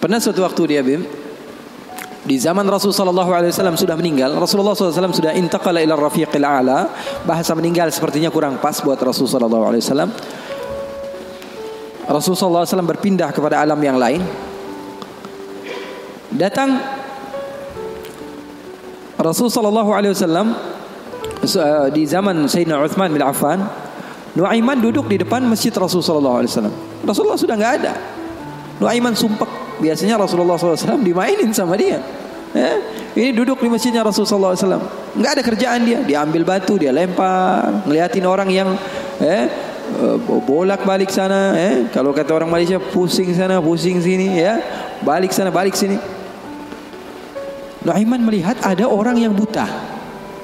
Pernah suatu waktu dia Bim di zaman Rasul sallallahu alaihi wasallam sudah meninggal, Rasulullah SAW sudah intaqala ila rafiqil a'la. Bahasa meninggal sepertinya kurang pas buat Rasul sallallahu alaihi wasallam. Rasul sallallahu alaihi wasallam berpindah kepada alam yang lain. Datang Rasul sallallahu alaihi wasallam eh, di zaman Sayyidina Uthman bin Affan, Nuaiman duduk di depan masjid Rasul sallallahu alaihi wasallam. Rasulullah sudah nggak ada. Nuaiman sumpah biasanya Rasulullah SAW dimainin sama dia. Ya, ini duduk di masjidnya Rasulullah SAW. Nggak ada kerjaan dia. Dia ambil batu, dia lempar, ngeliatin orang yang eh, bolak balik sana. Eh. Kalau kata orang Malaysia pusing sana, pusing sini, ya, balik sana, balik sini. Nuaiman melihat ada orang yang buta,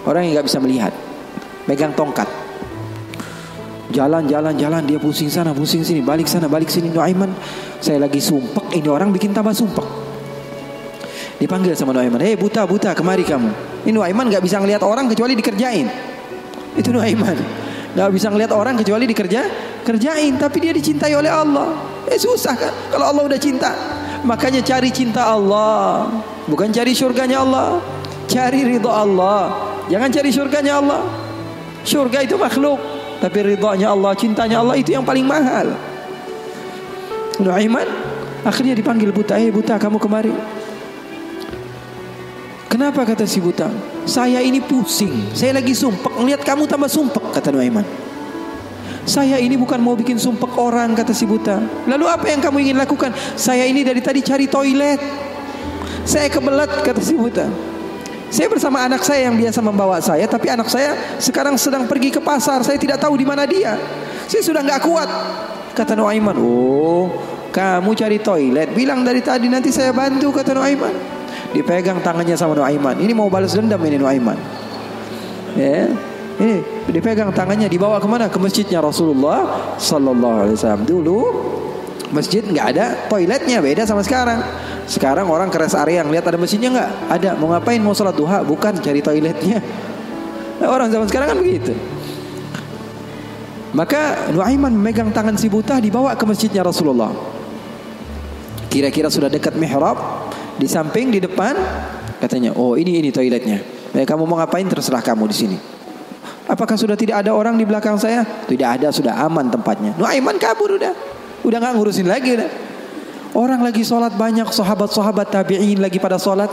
orang yang nggak bisa melihat, megang tongkat. Jalan, jalan, jalan, dia pusing sana, pusing sini, balik sana, balik sini. Nuaiman saya lagi sumpek, ini orang bikin tambah sumpek. Dipanggil sama Nuaiman, hei buta buta kemari kamu. Ini Nuaiman nggak bisa ngelihat orang kecuali dikerjain. Itu Nuaiman, nggak bisa ngelihat orang kecuali dikerja, kerjain. Tapi dia dicintai oleh Allah. Eh susah kan? Kalau Allah udah cinta, makanya cari cinta Allah, bukan cari surganya Allah. Cari ridho Allah, jangan cari surganya Allah. Surga itu makhluk, tapi ridhonya Allah, cintanya Allah itu yang paling mahal. Nuaiman akhirnya dipanggil buta, "Eh buta, kamu kemari." Kenapa kata si buta? Saya ini pusing. Saya lagi sumpek ngelihat kamu tambah sumpek kata Nuaiman. Saya ini bukan mau bikin sumpek orang kata si buta. Lalu apa yang kamu ingin lakukan? Saya ini dari tadi cari toilet. Saya kebelet kata si buta. Saya bersama anak saya yang biasa membawa saya, tapi anak saya sekarang sedang pergi ke pasar. Saya tidak tahu di mana dia. Saya sudah nggak kuat. Kata Nuaiman, oh kamu cari toilet. Bilang dari tadi nanti saya bantu kata Nuaiman. Dipegang tangannya sama Nuaiman. Ini mau balas dendam ini Nuaiman. Ya. Ini dipegang tangannya dibawa ke mana? Ke masjidnya Rasulullah Sallallahu Alaihi Wasallam. Dulu masjid nggak ada toiletnya beda sama sekarang. Sekarang orang ke rest area lihat ada masjidnya nggak? Ada. Mau ngapain? Mau sholat duha? Bukan cari toiletnya. Nah, orang zaman sekarang kan begitu. Maka Nuaiman memegang tangan si buta dibawa ke masjidnya Rasulullah. Kira-kira sudah dekat mihrab, di samping di depan katanya, "Oh, ini ini toiletnya. Eh, kamu mau ngapain terserah kamu di sini." Apakah sudah tidak ada orang di belakang saya? Tidak ada, sudah aman tempatnya. Nuaiman kabur udah. Udah nggak ngurusin lagi udah. Orang lagi sholat banyak sahabat-sahabat tabi'in lagi pada sholat.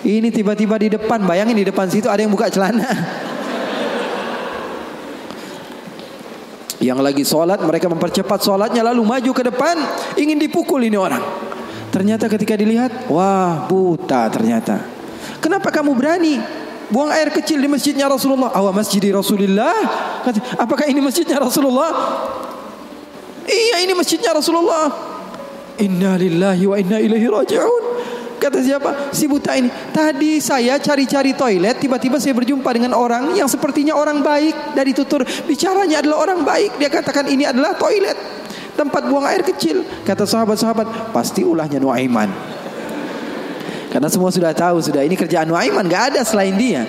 Ini tiba-tiba di depan, bayangin di depan situ ada yang buka celana. Yang lagi sholat mereka mempercepat sholatnya lalu maju ke depan ingin dipukul ini orang. Ternyata ketika dilihat, wah buta ternyata. Kenapa kamu berani buang air kecil di masjidnya Rasulullah? Awak masjid Rasulullah? Apakah ini masjidnya Rasulullah? Iya ini masjidnya Rasulullah. Inna lillahi wa inna ilaihi raji'un. Kata siapa? Si buta ini. Tadi saya cari-cari toilet, tiba-tiba saya berjumpa dengan orang yang sepertinya orang baik. Dari tutur bicaranya adalah orang baik. Dia katakan ini adalah toilet. Tempat buang air kecil. Kata sahabat-sahabat, pasti ulahnya Nuaiman. Karena semua sudah tahu sudah ini kerjaan Nuaiman, gak ada selain dia.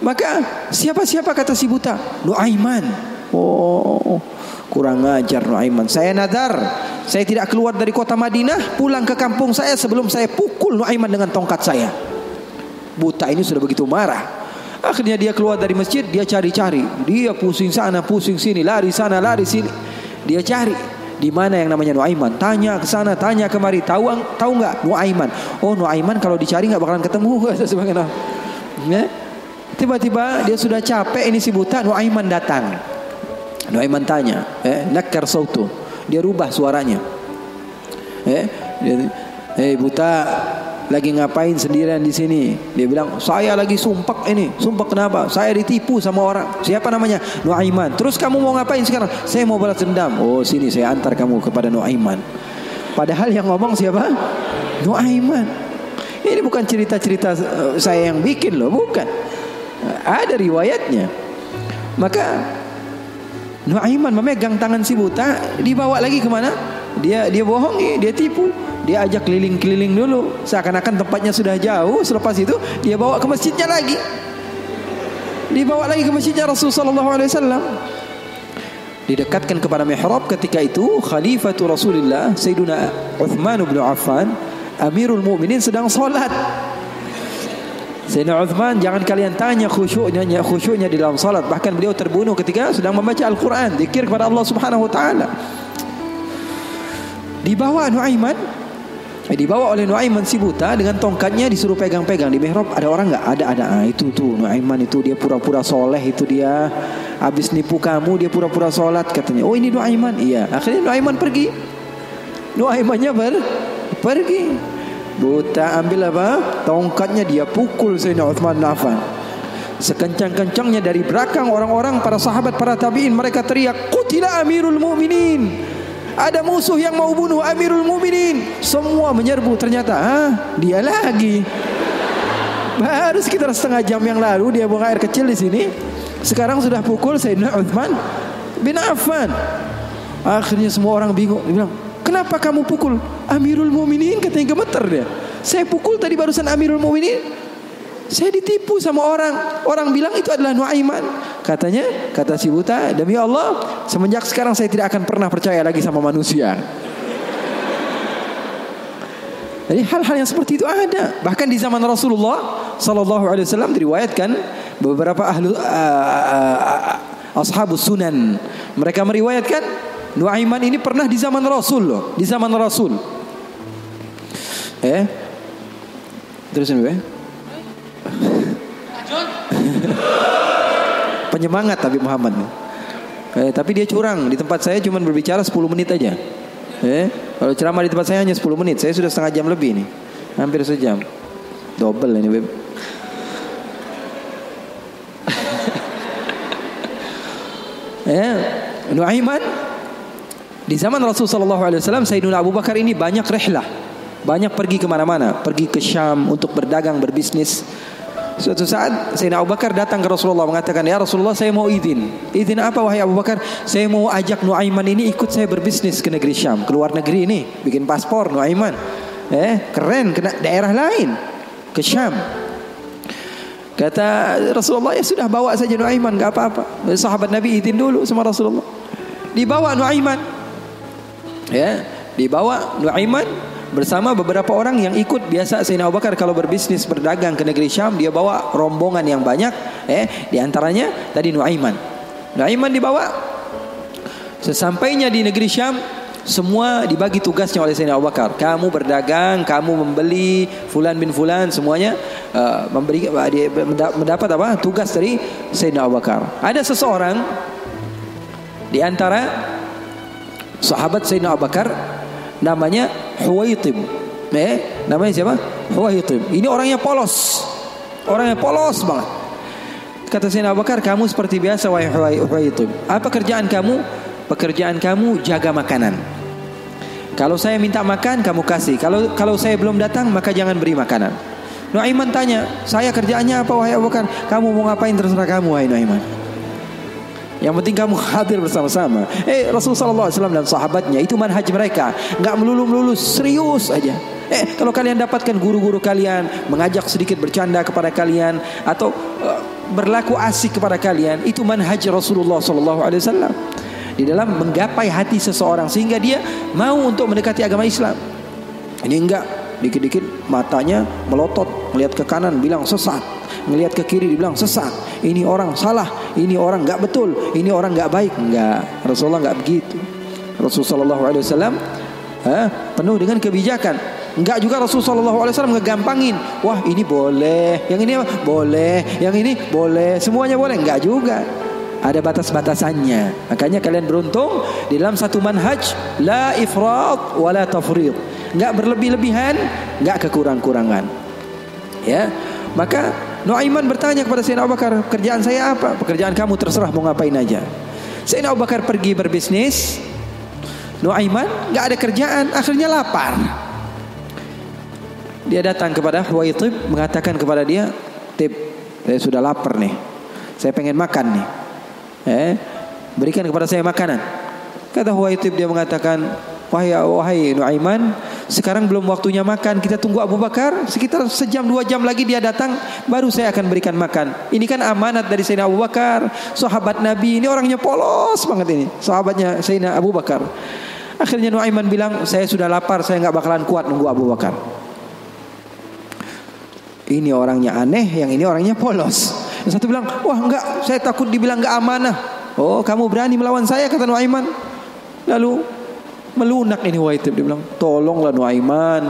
Maka siapa-siapa kata si buta? Nuaiman. Oh, kurang ajar Nuaiman. Saya nadar saya tidak keluar dari kota Madinah, pulang ke kampung saya sebelum saya pukul Nuaiman dengan tongkat saya. Buta ini sudah begitu marah. Akhirnya dia keluar dari masjid, dia cari-cari. Dia pusing sana, pusing sini, lari sana, lari sini. Dia cari di mana yang namanya Nuaiman. Tanya ke sana, tanya kemari. Tahu tahu nggak Nuaiman? Oh Nuaiman kalau dicari nggak bakalan ketemu sebagainya. Ya? Tiba-tiba dia sudah capek ini si buta Nuaiman datang. Nuaiman tanya, eh, nakar sautu. Dia rubah suaranya. Eh, eh buta lagi ngapain sendirian di sini? Dia bilang, saya lagi sumpah ini. Sumpah kenapa? Saya ditipu sama orang. Siapa namanya? Nuaiman. Terus kamu mau ngapain sekarang? Saya mau balas dendam. Oh sini saya antar kamu kepada Nuaiman. Padahal yang ngomong siapa? Nuaiman. Ini bukan cerita-cerita eh, saya yang bikin loh, bukan. Ada riwayatnya. Maka Nuaiman memegang tangan si buta, dibawa lagi ke mana? Dia dia bohongi, dia tipu. Dia ajak keliling-keliling dulu, seakan-akan tempatnya sudah jauh. Selepas itu dia bawa ke masjidnya lagi. Dibawa lagi ke masjidnya Rasulullah Wasallam. didekatkan kepada mihrab ketika itu khalifatul Rasulullah Sayyiduna Uthman bin Affan Amirul Mukminin sedang salat Sayyidina Uthman jangan kalian tanya khusyuknya khusyuknya di dalam salat. Bahkan beliau terbunuh ketika sedang membaca Al-Qur'an. Zikir kepada Allah Subhanahu wa taala. Dibawa Nuaiman eh, dibawa oleh Nuaiman si buta dengan tongkatnya disuruh pegang-pegang di mihrab. Ada orang enggak ada ada. Ah, itu tuh Nuaiman itu dia pura-pura soleh itu dia. Habis nipu kamu dia pura-pura sholat katanya. Oh ini Nuaiman. Iya. Akhirnya Nuaiman pergi. Nuaimannya ber pergi Buta ambil apa? Tongkatnya dia pukul Sayyidina Uthman bin Affan. Sekencang-kencangnya dari belakang orang-orang para sahabat para tabi'in mereka teriak, "Qutila Amirul Mukminin." Ada musuh yang mau bunuh Amirul Mukminin. Semua menyerbu ternyata, ah, dia lagi. Baru sekitar setengah jam yang lalu dia buang air kecil di sini. Sekarang sudah pukul Sayyidina Uthman bin Affan. Akhirnya semua orang bingung. Dia bilang, Kenapa kamu pukul Amirul Muminin? Katanya gemeter dia. Saya pukul tadi barusan Amirul Muminin. Saya ditipu sama orang. Orang bilang itu adalah Nuaiman. Katanya, kata si buta, demi Allah, semenjak sekarang saya tidak akan pernah percaya lagi sama manusia. Jadi hal-hal yang seperti itu ada. Bahkan di zaman Rasulullah Sallallahu Alaihi Wasallam diriwayatkan beberapa ahlu uh, uh, uh, ashabus sunan mereka meriwayatkan Nuaiman ini pernah di zaman Rasul loh, di zaman Rasul. Eh? Terusin gue. Penyemangat tapi Muhammad. Eh, tapi dia curang. Di tempat saya cuma berbicara 10 menit aja. Eh, kalau ceramah di tempat saya hanya 10 menit. Saya sudah setengah jam lebih nih. Hampir sejam. Double ini, Beb. eh, Nuaiman di zaman Rasulullah SAW, Sayyidina Abu Bakar ini banyak rehlah. Banyak pergi ke mana-mana. Pergi ke Syam untuk berdagang, berbisnis. Suatu saat Sayyidina Abu Bakar datang ke Rasulullah mengatakan, Ya Rasulullah saya mau izin. Izin apa wahai Abu Bakar? Saya mau ajak Nuaiman ini ikut saya berbisnis ke negeri Syam. Ke luar negeri ini. Bikin paspor Nuaiman. Eh, keren. Ke daerah lain. Ke Syam. Kata Rasulullah ya sudah bawa saja Nuaiman gak apa-apa. Sahabat Nabi izin dulu sama Rasulullah. Dibawa Nuaiman ya dibawa Nuaiman bersama beberapa orang yang ikut biasa Sayyidina Abu Bakar kalau berbisnis berdagang ke negeri Syam dia bawa rombongan yang banyak eh di antaranya tadi Nuaiman Nuaiman dibawa sesampainya di negeri Syam semua dibagi tugasnya oleh Sayyidina Abu Bakar. Kamu berdagang, kamu membeli fulan bin fulan semuanya uh, memberi mendapat apa? Tugas dari Sayyidina Abu Bakar. Ada seseorang di antara sahabat Sayyidina Abu Bakar namanya Huwaitib. Eh, namanya siapa? Huwaitib. Ini orangnya polos. Orangnya polos banget. Kata Sayyidina Abu Bakar, kamu seperti biasa wahai Huwaitib. Apa kerjaan kamu? Pekerjaan kamu jaga makanan. Kalau saya minta makan, kamu kasih. Kalau kalau saya belum datang, maka jangan beri makanan. Nuaiman tanya, saya kerjaannya apa wahai Abu Bakar? Kamu mau ngapain terserah kamu wahai Nuaiman. Yang penting kamu hadir bersama-sama. Eh Rasulullah SAW dan sahabatnya itu manhaj mereka. Nggak melulu-melulu serius aja. Eh kalau kalian dapatkan guru-guru kalian mengajak sedikit bercanda kepada kalian atau uh, berlaku asik kepada kalian itu manhaj Rasulullah SAW di dalam menggapai hati seseorang sehingga dia mau untuk mendekati agama Islam. Ini enggak dikit-dikit matanya melotot melihat ke kanan bilang sesat Melihat ke kiri dibilang sesat. Ini orang salah, ini orang nggak betul, ini orang nggak baik. Enggak, Rasulullah nggak begitu. Rasulullah SAW eh, penuh dengan kebijakan. Enggak juga Rasulullah SAW ngegampangin. Wah ini boleh, yang ini boleh, yang ini boleh, semuanya boleh. Enggak juga. Ada batas-batasannya. Makanya kalian beruntung di dalam satu manhaj la ifrat wala tafrid. Enggak berlebih-lebihan, enggak kekurang-kurangan. Ya. Maka Nuaiman bertanya kepada Sayyidina Abu Bakar, "Kerjaan saya apa?" "Pekerjaan kamu terserah mau ngapain aja." Sayyidina Abu Bakar pergi berbisnis. Nuaiman nggak ada kerjaan, akhirnya lapar. Dia datang kepada Huwaitib mengatakan kepada dia, "Tib, saya sudah lapar nih. Saya pengen makan nih. Eh, berikan kepada saya makanan." Kata Huwaitib dia mengatakan, "Wahai wahai Nuaiman, Sekarang belum waktunya makan. Kita tunggu Abu Bakar. Sekitar sejam dua jam lagi dia datang. Baru saya akan berikan makan. Ini kan amanat dari Sayyidina Abu Bakar. Sahabat Nabi. Ini orangnya polos banget ini. Sahabatnya Sayyidina Abu Bakar. Akhirnya Nuaiman bilang, saya sudah lapar. Saya nggak bakalan kuat nunggu Abu Bakar. Ini orangnya aneh. Yang ini orangnya polos. Yang satu bilang, wah enggak. Saya takut dibilang nggak amanah. Oh kamu berani melawan saya kata Nuaiman. Lalu melunak ini Waitib dia bilang, tolonglah Nuaiman,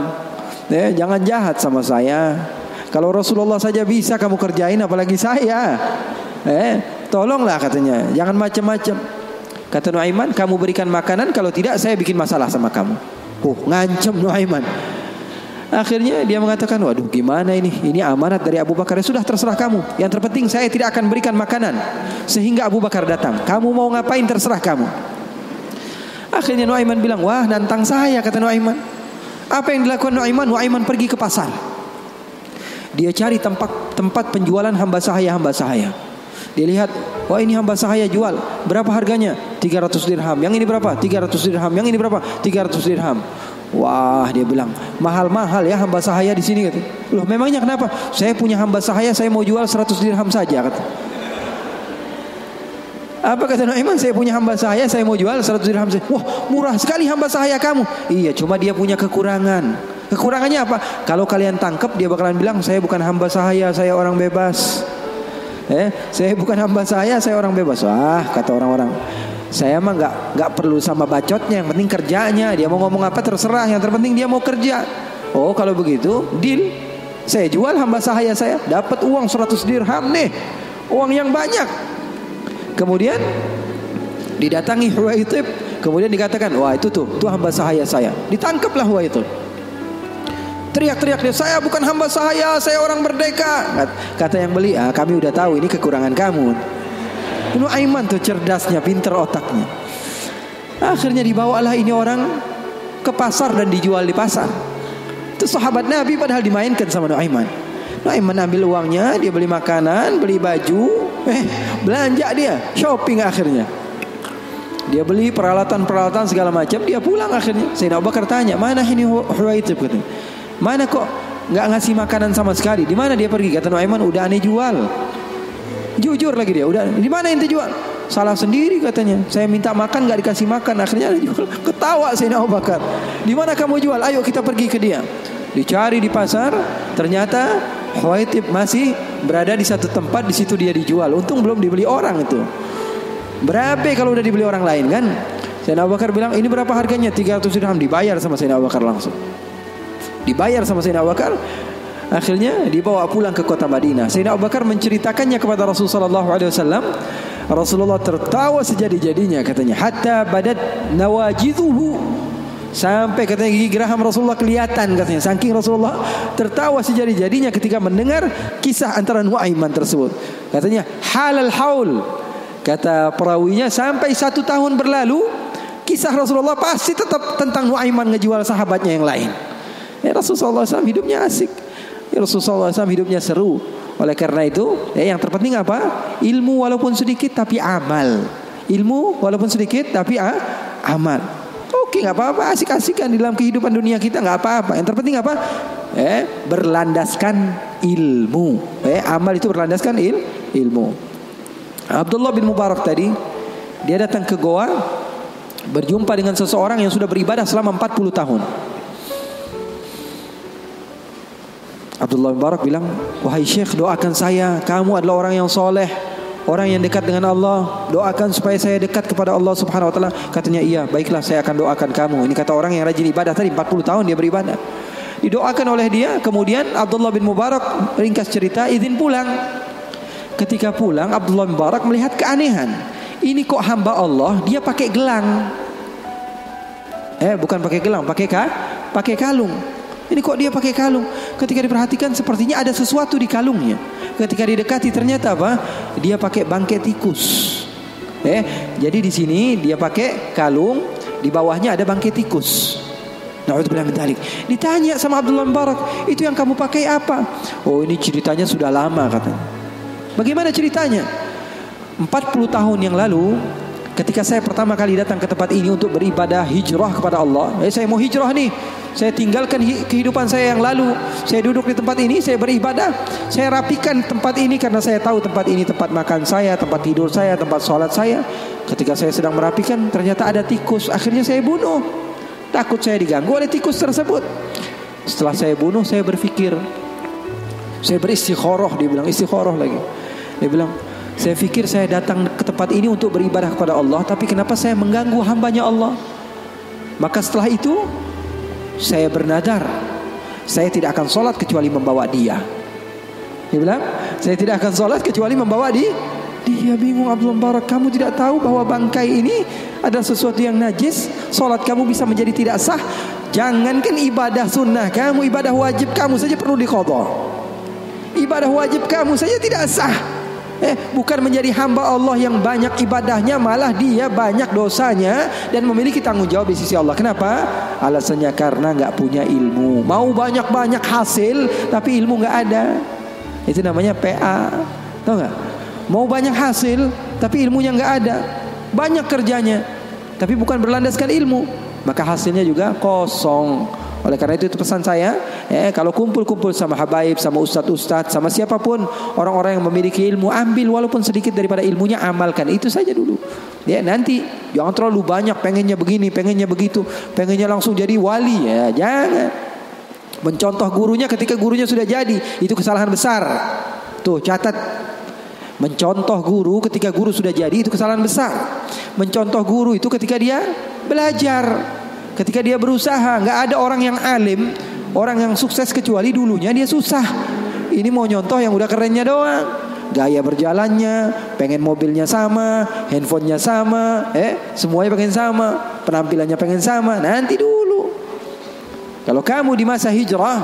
ya, jangan jahat sama saya. Kalau Rasulullah saja bisa kamu kerjain, apalagi saya. Eh, tolonglah katanya, jangan macam-macam. Kata Nuaiman, kamu berikan makanan, kalau tidak saya bikin masalah sama kamu. Oh, ngancam Nuaiman. Akhirnya dia mengatakan, waduh gimana ini? Ini amanat dari Abu Bakar. Ya sudah terserah kamu. Yang terpenting saya tidak akan berikan makanan. Sehingga Abu Bakar datang. Kamu mau ngapain terserah kamu. Akhirnya Nuaiman bilang, wah nantang saya kata Nuaiman. Apa yang dilakukan Nuaiman? Nuaiman pergi ke pasar. Dia cari tempat tempat penjualan hamba sahaya hamba sahaya. Dia lihat, wah ini hamba sahaya jual. Berapa harganya? 300 dirham. Yang ini berapa? 300 dirham. Yang ini berapa? 300 dirham. Wah, dia bilang, mahal-mahal ya hamba sahaya di sini. Loh, memangnya kenapa? Saya punya hamba sahaya, saya mau jual 100 dirham saja kata. Apa kata Nuaiman? Saya punya hamba sahaya, saya mau jual 100 dirham saja. Wah, murah sekali hamba sahaya kamu. Iya, cuma dia punya kekurangan. Kekurangannya apa? Kalau kalian tangkap dia bakalan bilang saya bukan hamba sahaya, saya orang bebas. Eh, saya bukan hamba saya, saya orang bebas. Wah, kata orang-orang. Saya mah nggak nggak perlu sama bacotnya, yang penting kerjanya. Dia mau ngomong apa terserah, yang terpenting dia mau kerja. Oh, kalau begitu, deal. Saya jual hamba sahaya saya, dapat uang 100 dirham nih. Uang yang banyak. Kemudian didatangi Huwaitib, kemudian dikatakan, "Wah, itu tuh, itu hamba sahaya saya." Ditangkaplah Huwaitib. Teriak-teriak dia, "Saya bukan hamba sahaya, saya orang merdeka." Kata yang beli, "Ah, kami udah tahu ini kekurangan kamu." Ini Aiman tuh cerdasnya, pinter otaknya. Akhirnya dibawalah ini orang ke pasar dan dijual di pasar. Itu sahabat Nabi padahal dimainkan sama Nuaiman. Nuaiman ambil uangnya, dia beli makanan, beli baju, Eh, belanja dia, shopping akhirnya. Dia beli peralatan-peralatan segala macam, dia pulang akhirnya. Sayyidina Abu Bakar tanya, "Mana ini Huwaitib?" katanya. "Mana kok nggak ngasih makanan sama sekali? Di mana dia pergi?" Kata Nuaiman, "Udah aneh jual." Jujur lagi dia, "Udah, di mana ente jual?" Salah sendiri katanya. Saya minta makan nggak dikasih makan, akhirnya dia jual. Ketawa Sayyidina Abu Bakar. "Di mana kamu jual? Ayo kita pergi ke dia." Dicari di pasar, ternyata Huwaitib masih berada di satu tempat di situ dia dijual. Untung belum dibeli orang itu. Berapa kalau udah dibeli orang lain kan? Sayyidina Abu Bakar bilang ini berapa harganya? 300 dirham dibayar sama Sayyidina Abu Bakar langsung. Dibayar sama Sayyidina Abu Bakar. Akhirnya dibawa pulang ke kota Madinah. Sayyidina Abu Bakar menceritakannya kepada Rasulullah SAW. Rasulullah tertawa sejadi-jadinya katanya. Hatta badat nawajiduhu Sampai katanya gigi geraham Rasulullah kelihatan katanya. Saking Rasulullah tertawa sejadi-jadinya ketika mendengar kisah antara Nuaiman tersebut. Katanya halal haul. Kata perawinya sampai satu tahun berlalu kisah Rasulullah pasti tetap tentang Nuaiman ngejual sahabatnya yang lain. Ya, Rasulullah SAW hidupnya asik. Ya, Rasulullah SAW hidupnya seru. Oleh karena itu, ya, yang terpenting apa? Ilmu walaupun sedikit tapi amal. Ilmu walaupun sedikit tapi ah, amal. Nggak apa-apa asik-asikan di dalam kehidupan dunia kita nggak apa-apa. Yang terpenting apa? Eh berlandaskan ilmu. Eh amal itu berlandaskan il ilmu. Abdullah bin Mubarak tadi dia datang ke goa berjumpa dengan seseorang yang sudah beribadah selama 40 tahun. Abdullah bin Mubarak bilang, "Wahai Syekh, doakan saya, kamu adalah orang yang soleh." Orang yang dekat dengan Allah Doakan supaya saya dekat kepada Allah subhanahu wa ta'ala. Katanya iya baiklah saya akan doakan kamu. Ini kata orang yang rajin ibadah tadi 40 tahun dia beribadah. Didoakan oleh dia Kemudian Abdullah bin Mubarak Ringkas cerita izin pulang. Ketika pulang Abdullah bin Mubarak melihat keanehan. Ini kok hamba Allah Dia pakai gelang. Eh bukan pakai gelang Pakai ka? Pakai kalung Ini kok dia pakai kalung Ketika diperhatikan sepertinya ada sesuatu di kalungnya ketika didekati ternyata apa? Dia pakai bangkai tikus. Eh, jadi di sini dia pakai kalung, di bawahnya ada bangkai tikus. Dzalik. Ditanya sama Abdullah Barak, "Itu yang kamu pakai apa?" Oh, ini ceritanya sudah lama katanya. Bagaimana ceritanya? 40 tahun yang lalu Ketika saya pertama kali datang ke tempat ini untuk beribadah hijrah kepada Allah, eh, saya mau hijrah nih. Saya tinggalkan kehidupan saya yang lalu. Saya duduk di tempat ini, saya beribadah. Saya rapikan tempat ini karena saya tahu tempat ini tempat makan saya, tempat tidur saya, tempat sholat saya. Ketika saya sedang merapikan, ternyata ada tikus. Akhirnya saya bunuh. Takut saya diganggu oleh tikus tersebut. Setelah saya bunuh, saya berpikir. Saya beristikharah, dia bilang istikharah lagi. Dia bilang, saya pikir saya datang ke tempat ini untuk beribadah kepada Allah, tapi kenapa saya mengganggu hambanya Allah? Maka setelah itu saya bernadar, saya tidak akan sholat kecuali membawa dia. Dia bilang, saya tidak akan sholat kecuali membawa dia. Dia bingung Abdul Barak, kamu tidak tahu bahwa bangkai ini ada sesuatu yang najis, sholat kamu bisa menjadi tidak sah. Jangankan ibadah sunnah kamu, ibadah wajib kamu saja perlu dikodok. Ibadah wajib kamu saja tidak sah. Eh, bukan menjadi hamba Allah yang banyak ibadahnya, malah dia banyak dosanya dan memiliki tanggung jawab di sisi Allah. Kenapa? Alasannya karena nggak punya ilmu. Mau banyak-banyak hasil, tapi ilmu nggak ada. Itu namanya PA. Tahu nggak? Mau banyak hasil, tapi ilmunya nggak ada. Banyak kerjanya, tapi bukan berlandaskan ilmu. Maka hasilnya juga kosong. Oleh karena itu itu pesan saya, ya, kalau kumpul-kumpul sama habaib, sama ustadz-ustadz, sama siapa pun orang-orang yang memiliki ilmu, ambil walaupun sedikit daripada ilmunya, amalkan itu saja dulu. Ya nanti jangan terlalu banyak pengennya begini, pengennya begitu, pengennya langsung jadi wali ya jangan. Mencontoh gurunya ketika gurunya sudah jadi itu kesalahan besar. Tuh catat Mencontoh guru ketika guru sudah jadi itu kesalahan besar. Mencontoh guru itu ketika dia belajar. Ketika dia berusaha, nggak ada orang yang alim, orang yang sukses kecuali dulunya dia susah. Ini mau nyontoh yang udah kerennya doang. Gaya berjalannya, pengen mobilnya sama, handphonenya sama, eh semuanya pengen sama, penampilannya pengen sama. Nanti dulu. Kalau kamu di masa hijrah,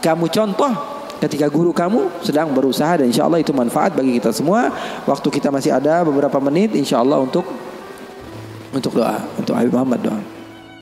kamu contoh ketika guru kamu sedang berusaha dan insya Allah itu manfaat bagi kita semua. Waktu kita masih ada beberapa menit, insya Allah untuk untuk doa, untuk Habib Muhammad doa.